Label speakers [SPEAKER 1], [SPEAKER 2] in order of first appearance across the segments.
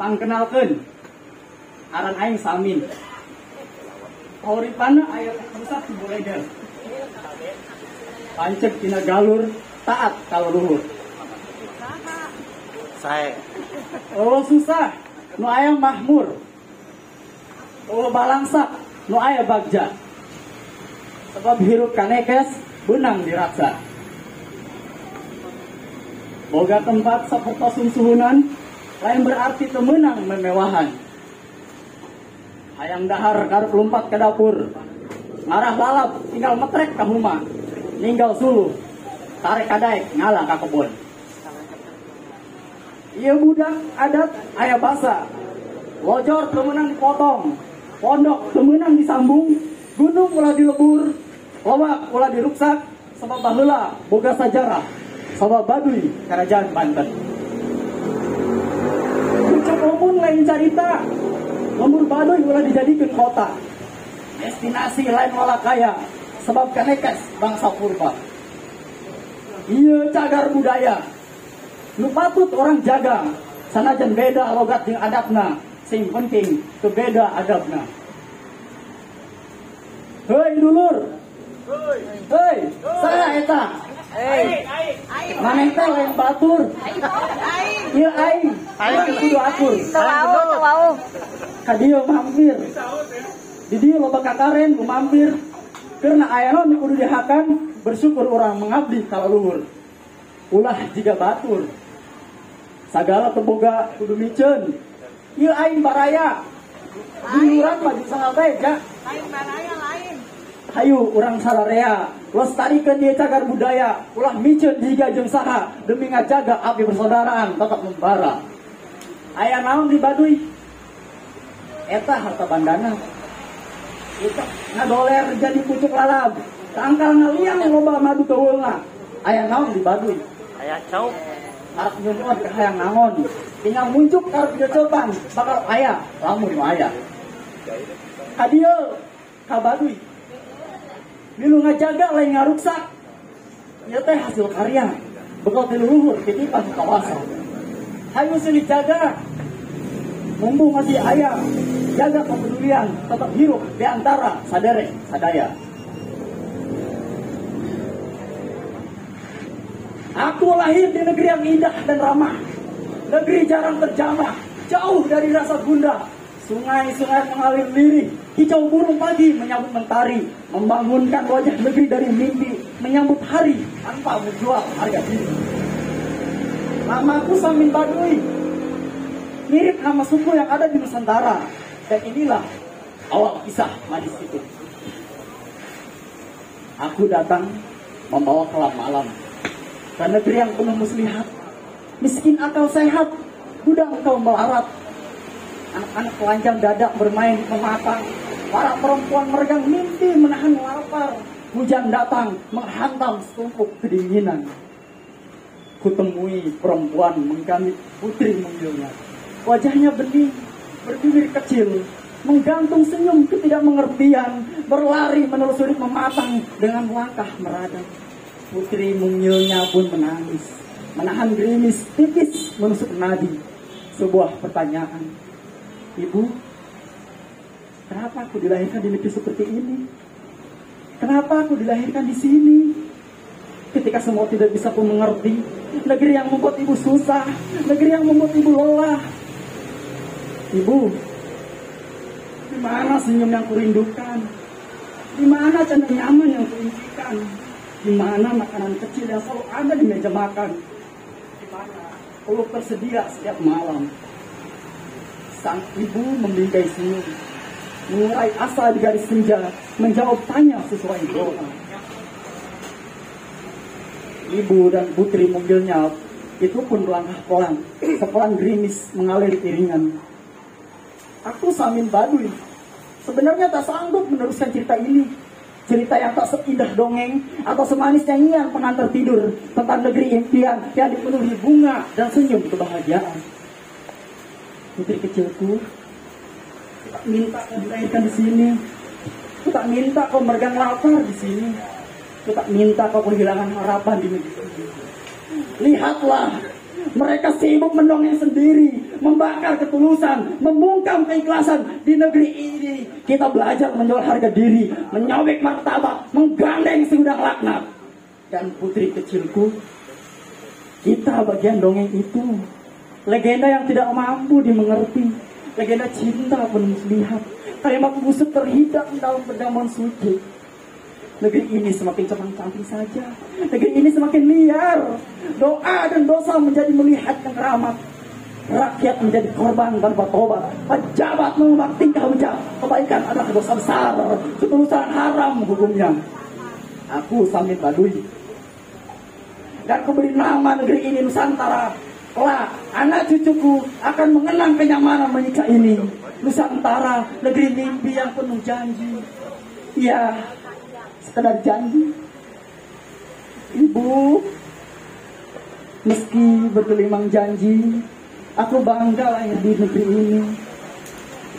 [SPEAKER 1] pangkenalkeun aran aing Samin. Pauripana aya pusat di Buleder pancet tina galur taat kalau luhur.
[SPEAKER 2] Saya.
[SPEAKER 1] Oh susah. Nu aya mahmur. Oh balangsak. Nu aya bagja. Sebab hirup kanekes benang diraksa Boga tempat sapertos suhunan lain berarti temenang memewahan. Hayang dahar karep lompat ke dapur. Ngarah balap tinggal metrek ke rumah. Ninggal suluh. Tarik kadaek ngalah ke kebun. Iya budak adat ayah basa. Lojor temenang dipotong. Pondok temenang disambung. Gunung ulah dilebur. Lobak ulah diruksak. Sebab bahula boga sajarah. Sabab baduy kerajaan Banten Umum lain carita Lembur baduy ulah dijadikan kota. Destinasi lain wala kaya. Sebab kanekes bangsa purba. Iya cagar budaya. Nu patut orang jaga. Sanajan beda logat jeung adabna. Sing penting teu beda adabna. Heuy dulur. Heuy saya eta. Maneh teh lain batur. Ieu aing. Aing kudu atur.
[SPEAKER 3] Tawau, tawau.
[SPEAKER 1] Ka dieu mampir. Di dieu loba kakaren ku mampir. Karena ayana nu kudu dihakan bersyukur orang mengabdi ka luhur. Ulah jiga batur. Sagala teboga kudu micen. Ieu aing baraya. Diuran maju sangat baik ya.
[SPEAKER 3] Lain baraya lain.
[SPEAKER 1] Hayu orang salarea lestarikan dia cagar budaya. Ulah micen jiga jeung saha demi ngajaga api persaudaraan. Tetap membara. Aya naon di Baduy eta harta bandana. Eta ngadoler jadi pucuk lalab. Tangkal ngaliang loba madu keulna aya naon di Baduy
[SPEAKER 2] Ayah cau.
[SPEAKER 1] harap nyumpun ke hayang nangon tinggal muncul karep dicoban bakal aya lamun nu aya. Kadieu ka Baduy Milu ngajaga lain ngaruksak. Ya hasil karya. Bekal ti luhur titipan kawasan. Hayu sini jaga. Mumbu masih ayah. Jaga kepedulian tetap hirup di antara sadere sadaya. Aku lahir di negeri yang indah dan ramah. Negeri jarang terjamah, jauh dari rasa gundah. Sungai-sungai mengalir lirih, hijau burung pagi menyambut mentari, membangunkan wajah negeri dari mimpi, menyambut hari tanpa menjual harga diri. Namaku Samin Baduy, mirip nama suku yang ada di Nusantara, dan inilah awal kisah majlis itu. Aku datang membawa kelam malam ke negeri yang penuh muslihat, miskin akal sehat, gudang kau melarat, anak-anak telanjang dadak bermain di pematang, para perempuan meregang mimpi menahan lapar, hujan datang menghantam setumpuk kedinginan. Kutemui perempuan menggamit putri manggilnya. Wajahnya bening, berbibir kecil, menggantung senyum ketidakmengertian, berlari menelusuri pematang dengan langkah meradang. Putri mungilnya pun menangis, menahan gerimis tipis menusuk nadi. Sebuah pertanyaan, Ibu, kenapa aku dilahirkan di negeri seperti ini? Kenapa aku dilahirkan di sini? Ketika semua tidak bisa pun mengerti, negeri yang membuat ibu susah, negeri yang membuat ibu lelah. Ibu, di mana senyum yang kurindukan? Di mana canda nyaman yang kuimpikan? Di mana makanan kecil yang selalu ada di meja makan? Di mana peluk tersedia setiap malam? Sang ibu membingkai senyum, mengurai asa di garis senja, menjawab tanya sesuai doa. Ibu dan putri mobilnya itu pun melangkah pelan, sepelan gerimis mengalir iringan. Aku Samin Baduy, sebenarnya tak sanggup meneruskan cerita ini. Cerita yang tak seindah dongeng atau semanis nyanyian pengantar tidur tentang negeri impian yang dipenuhi bunga dan senyum kebahagiaan putri kecilku tak minta kau dilahirkan di sini aku tak minta kau meregang lapar di sini aku tak minta kau kehilangan harapan di negeri lihatlah Mereka sibuk mendongeng sendiri, membakar ketulusan, membungkam keikhlasan di negeri ini. Kita belajar menjual harga diri, menyobek martabat, menggandeng segudang laknat. Dan putri kecilku, kita bagian dongeng itu. Legenda yang tidak mampu dimengerti. Legenda cinta penuh lihat. Kalimat busuk terhidap dalam perjamuan suci. Negeri ini semakin cepat cantik saja. Negeri ini semakin liar. Doa dan dosa menjadi melihat keramat. Rakyat menjadi korban tanpa tobat. Pejabat mengubah tingkah ucap. Kebaikan adalah dosa besar. Ketulusan haram hukumnya. Aku Samit Baduy. Dan aku beri nama negeri ini Nusantara. Kelak, anak cucuku akan mengenang kenyamanan menikah ini. Nusantara, negeri mimpi yang penuh janji. Ya, sekedar janji. Ibu, meski bergelimang janji, aku bangga lahir di negeri ini.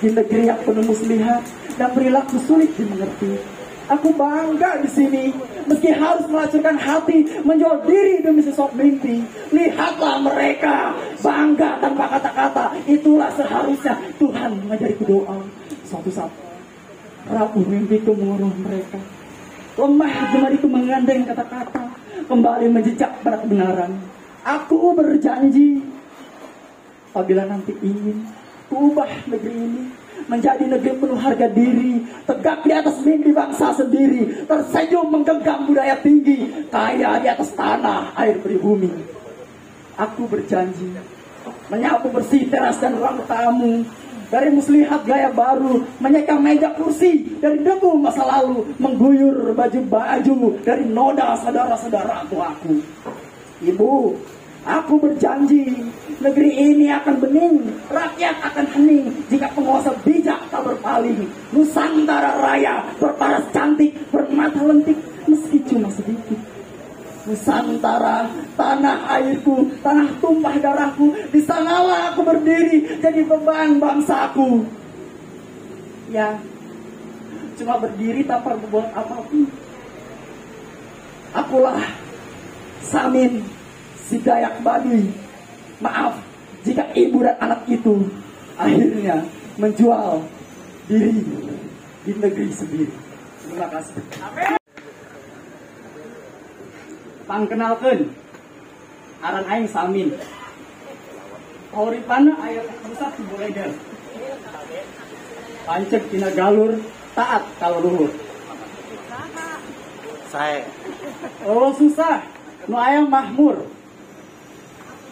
[SPEAKER 1] Di negeri yang penuh muslihat dan perilaku sulit dimengerti. Aku bangga di sini, meski harus melacurkan hati, menjual diri demi sesuatu mimpi. Lihatlah mereka, bangga tanpa kata-kata. Itulah seharusnya Tuhan mengajariku doa. Suatu saat, rapuh mimpiku menguruh mereka. Lemah jemariku menggandeng kata-kata, kembali menjejak pada kebenaran. Aku berjanji, apabila nanti ingin, ubah negeri ini menjadi negeri penuh harga diri, tegak di atas mimpi bangsa sendiri, tersenyum menggenggam budaya tinggi, kaya di atas tanah, air pribumi. Aku berjanji menyapu bersih teras dan ruang tamu, dari muslihat gaya baru, menyeka meja kursi dari debu masa lalu, mengguyur baju-baju dari noda saudara-saudara aku. Ibu, Aku berjanji, negeri ini akan bening, rakyat akan hening jika penguasa bijak tak berpaling. Nusantara Raya berparas cantik, bermata lentik, meski cuma sedikit. Nusantara, tanah airku, tanah tumpah darahku, di sanalah aku berdiri jadi beban bangsaku. Ya, cuma berdiri tanpa berbuat apa pun. Akulah Samin si Dayak Baduy. Maaf jika ibu dan anak itu akhirnya menjual diri di negeri sendiri. Terima kasih. Pangkenalkan aran aing Samin. Kauripana ayat pusat boleh deh. Pancek tina galur taat kalau luhur.
[SPEAKER 2] Saya
[SPEAKER 1] Oh susah, nu ayam mahmur.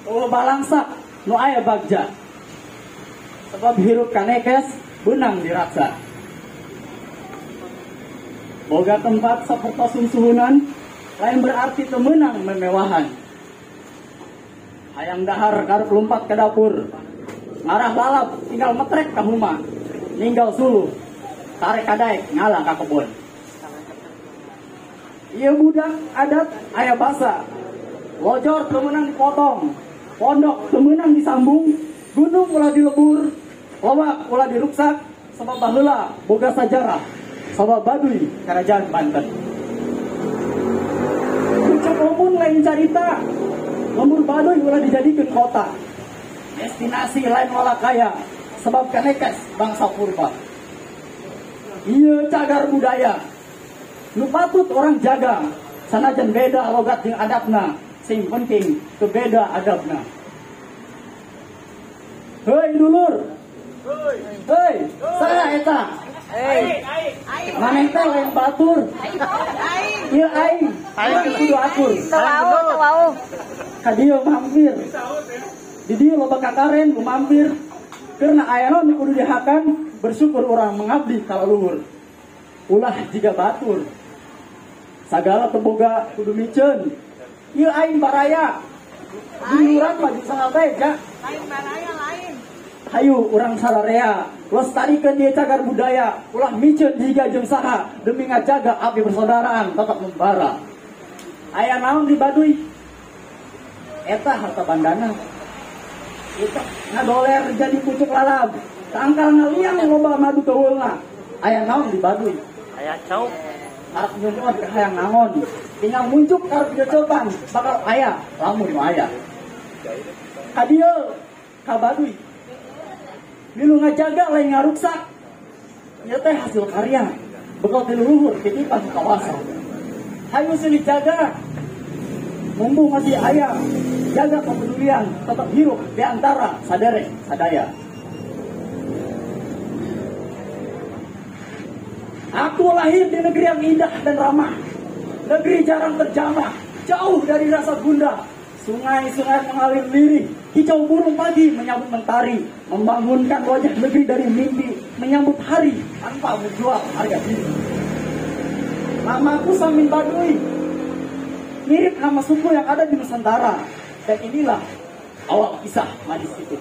[SPEAKER 1] Oh balangsak, nu aya bagja. Sebab hirup kanekes, benang diraksa. Boga tempat seperti suhunan, lain berarti temenang memewahan. Hayang dahar karep lompat ke dapur. Ngarah balap, tinggal metrek ke rumah. Ninggal suluh, tarik kadaek, ngalah ke kebun. Iya budak adat ayah basa. Lojor temenang dipotong. Pondok temenang disambung. Gunung ulah dilebur. Lowak ulah diruksak. Sama bahula boga sajarah. Sama baduy kerajaan Banten. Puncak umum lain carita. Lembur baduy ulah dijadikan kota. Destinasi lain wala kaya. Sebab kanekes bangsa purba. Iya cagar budaya nu patut orang jaga sanajan beda logat jeung adatna sing penting tu beda adabna. Hei dulur. Hei saya eta.
[SPEAKER 3] Hei,
[SPEAKER 1] maneh teh lain batur?
[SPEAKER 3] Aing,
[SPEAKER 1] ieu aing aing kudu atur.
[SPEAKER 3] Tawau, tawau.
[SPEAKER 1] ka dieu mampir. Di dieu loba kakaren ku mampir. Karena ayana nu kudu dihakan bersyukur orang mengabdi kalau luhur. Ulah jika batur. Sagala teboga kudu micen ieu aing baraya. Diuran maju sangat ja.
[SPEAKER 3] Lain baraya lain.
[SPEAKER 1] hayu urang salarea. Lestarikan dia cagar budaya. Ulah micen jika jeung saha demi ngajaga api persaudaraan tetap membara. Aya naon di baduy eta harta bandana. Itu ngadoler jadi pucuk lalab. Tangkal ngaliang yang loba madu keulna aya naon di baduy
[SPEAKER 2] ayah cau
[SPEAKER 1] harap nyumput ke hayang naon tinggal muncul harus dicoban bakal aya lamun nu aya Adio, kabadui. Milu ngajaga lain ngaruksak. Ya teh hasil karya. Bekal di luhur, titipan kawasan. Hayu sulit jaga. Mumpung masih ayah, jaga kepedulian, tetap hidup di antara sadare, sadaya. Aku lahir di negeri yang indah dan ramah. Negeri jarang terjamah, jauh dari rasa gundah. Sungai-sungai mengalir lirih, hijau burung pagi menyambut mentari, membangunkan wajah negeri dari mimpi, menyambut hari tanpa menjual harga diri. Namaku Samin Badui, mirip nama suku yang ada di Nusantara. Dan inilah awal kisah manis itu.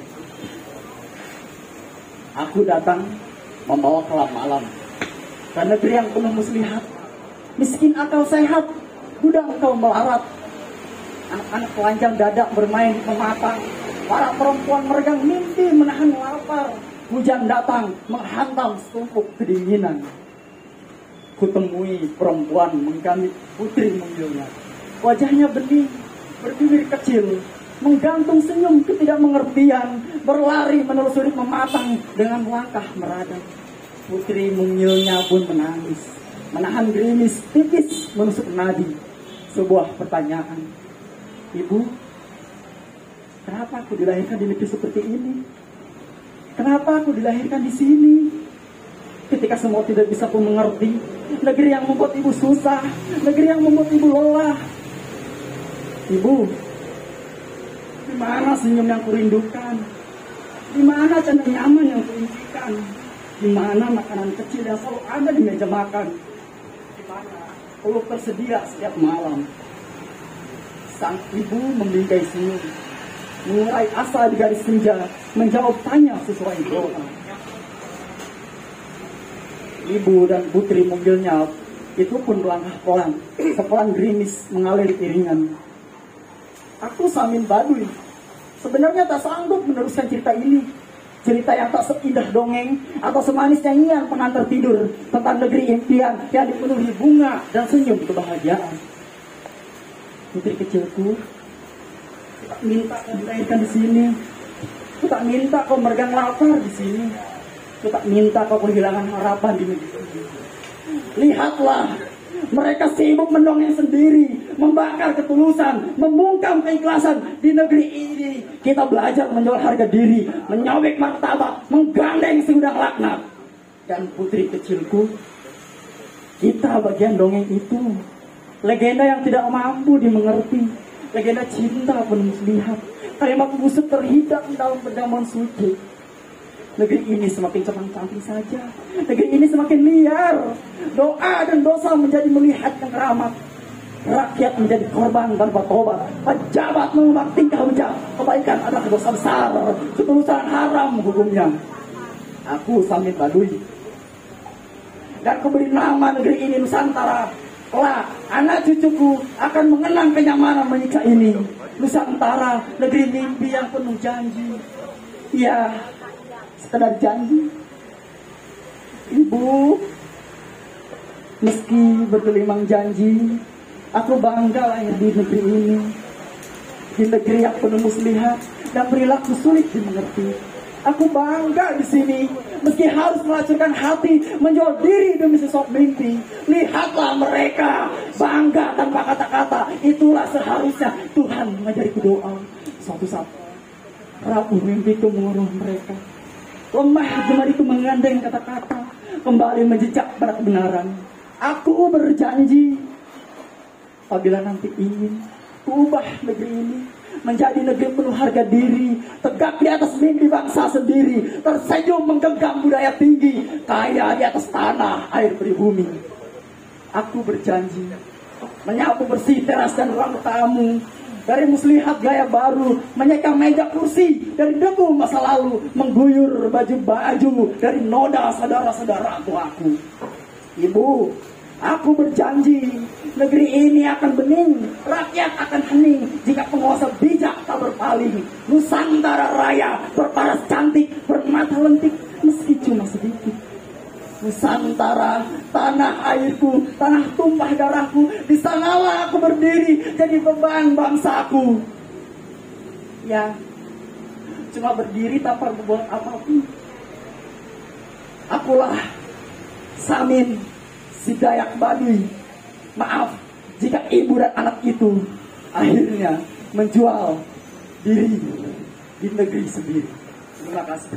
[SPEAKER 1] Aku datang membawa kelam malam ke negeri yang penuh muslihat. Miskin akal sehat, gudang kau melarat. Anak-anak telanjang dada bermain mematang. Para perempuan meregang mimpi menahan lapar. Hujan datang menghantam setumpuk kedinginan. Kutemui perempuan menggamit putri manggilnya. Wajahnya bening, berbibir kecil, menggantung senyum ketidakmengertian, berlari menelusuri mematang dengan langkah meradang. Putri mungilnya pun menangis, menahan gerimis tipis menusuk nadi. Sebuah pertanyaan, Ibu, kenapa aku dilahirkan di negeri seperti ini? Kenapa aku dilahirkan di sini? Ketika semua tidak bisa pun mengerti, negeri yang membuat ibu susah, negeri yang membuat ibu lelah. Ibu, di mana senyum yang kurindukan? Di mana canda nyaman yang kuimpikan? Di mana makanan kecil yang selalu ada di meja makan? Peluk tersedia setiap malam? Sang ibu membingkai senyum, mengurai asa di garis senja, menjawab tanya sesuai doa. Ibu dan putri mobilnya itu pun melangkah pelan, sepelan gerimis mengalir iringan. Aku Samin Baduy, sebenarnya tak sanggup meneruskan cerita ini. Cerita yang tak seindah dongeng atau semanis nyanyian pengantar tidur tentang negeri impian yang dipenuhi bunga dan senyum kebahagiaan. Putri kecilku, tak minta kau dilahirkan di sini. Aku tak minta kau meregang lapar di sini. Aku tak minta kau kehilangan harapan di negeri. Lihatlah, mereka sibuk mendongeng sendiri, membakar ketulusan, membungkam keikhlasan di negeri ini. Kita belajar menjual harga diri, menyobek martabat, menggandeng segudang laknat. Dan putri kecilku, kita bagian dongeng itu. Legenda yang tidak mampu dimengerti. Legenda cinta penuh lihat. Kalimat busuk terhidap dalam perjamuan suci. Negeri ini semakin cepat cantik saja. Negeri ini semakin liar. Doa dan dosa menjadi melihat yang keramat. Rakyat menjadi korban tanpa tobat. Pejabat mengubah tingkah bejat. Kebaikan adalah dosa besar. Ketulusan haram hukumnya. Aku Samit Baduy. Dan aku beri nama negeri ini Nusantara. Kelak, anak cucuku akan mengenang kenyamanan menikah ini. Nusantara, negeri mimpi yang penuh janji. Ya, sekedar janji. Ibu, meski bergelimang janji, aku bangga lahir di negeri ini. Di negeri yang penuh muslihat dan perilaku sulit dimengerti. Aku bangga di sini, meski harus melacurkan hati, menjual diri demi sesok mimpi. Lihatlah mereka, bangga tanpa kata-kata. Itulah seharusnya Tuhan mengajariku doa. Suatu saat, rapuh mimpiku menguruh mereka. Lemah jemariku menggandeng kata-kata, kembali menjejak pada kebenaran. Aku berjanji, apabila nanti ingin, ubah negeri ini menjadi negeri penuh harga diri, tegak di atas mimpi bangsa sendiri, tersenyum menggenggam budaya tinggi, kaya di atas tanah, air pribumi. Aku berjanji menyapu bersih teras dan ruang tamu, dari muslihat gaya baru, menyeka meja kursi dari debu masa lalu, mengguyur baju-baju dari noda saudara-saudara aku. Ibu, aku berjanji negeri ini akan bening, rakyat akan hening jika penguasa bijak tak berpaling. Nusantara Raya berparas cantik, bermata lentik, meski cuma sedikit. Nusantara, tanah airku, tanah tumpah darahku, di sanalah aku berdiri jadi beban bangsaku. Ya, cuma berdiri tanpa berbuat apa pun. Akulah Samin si Dayak Baduy. Maaf jika ibu dan anak itu akhirnya menjual diri di negeri sendiri. Terima kasih.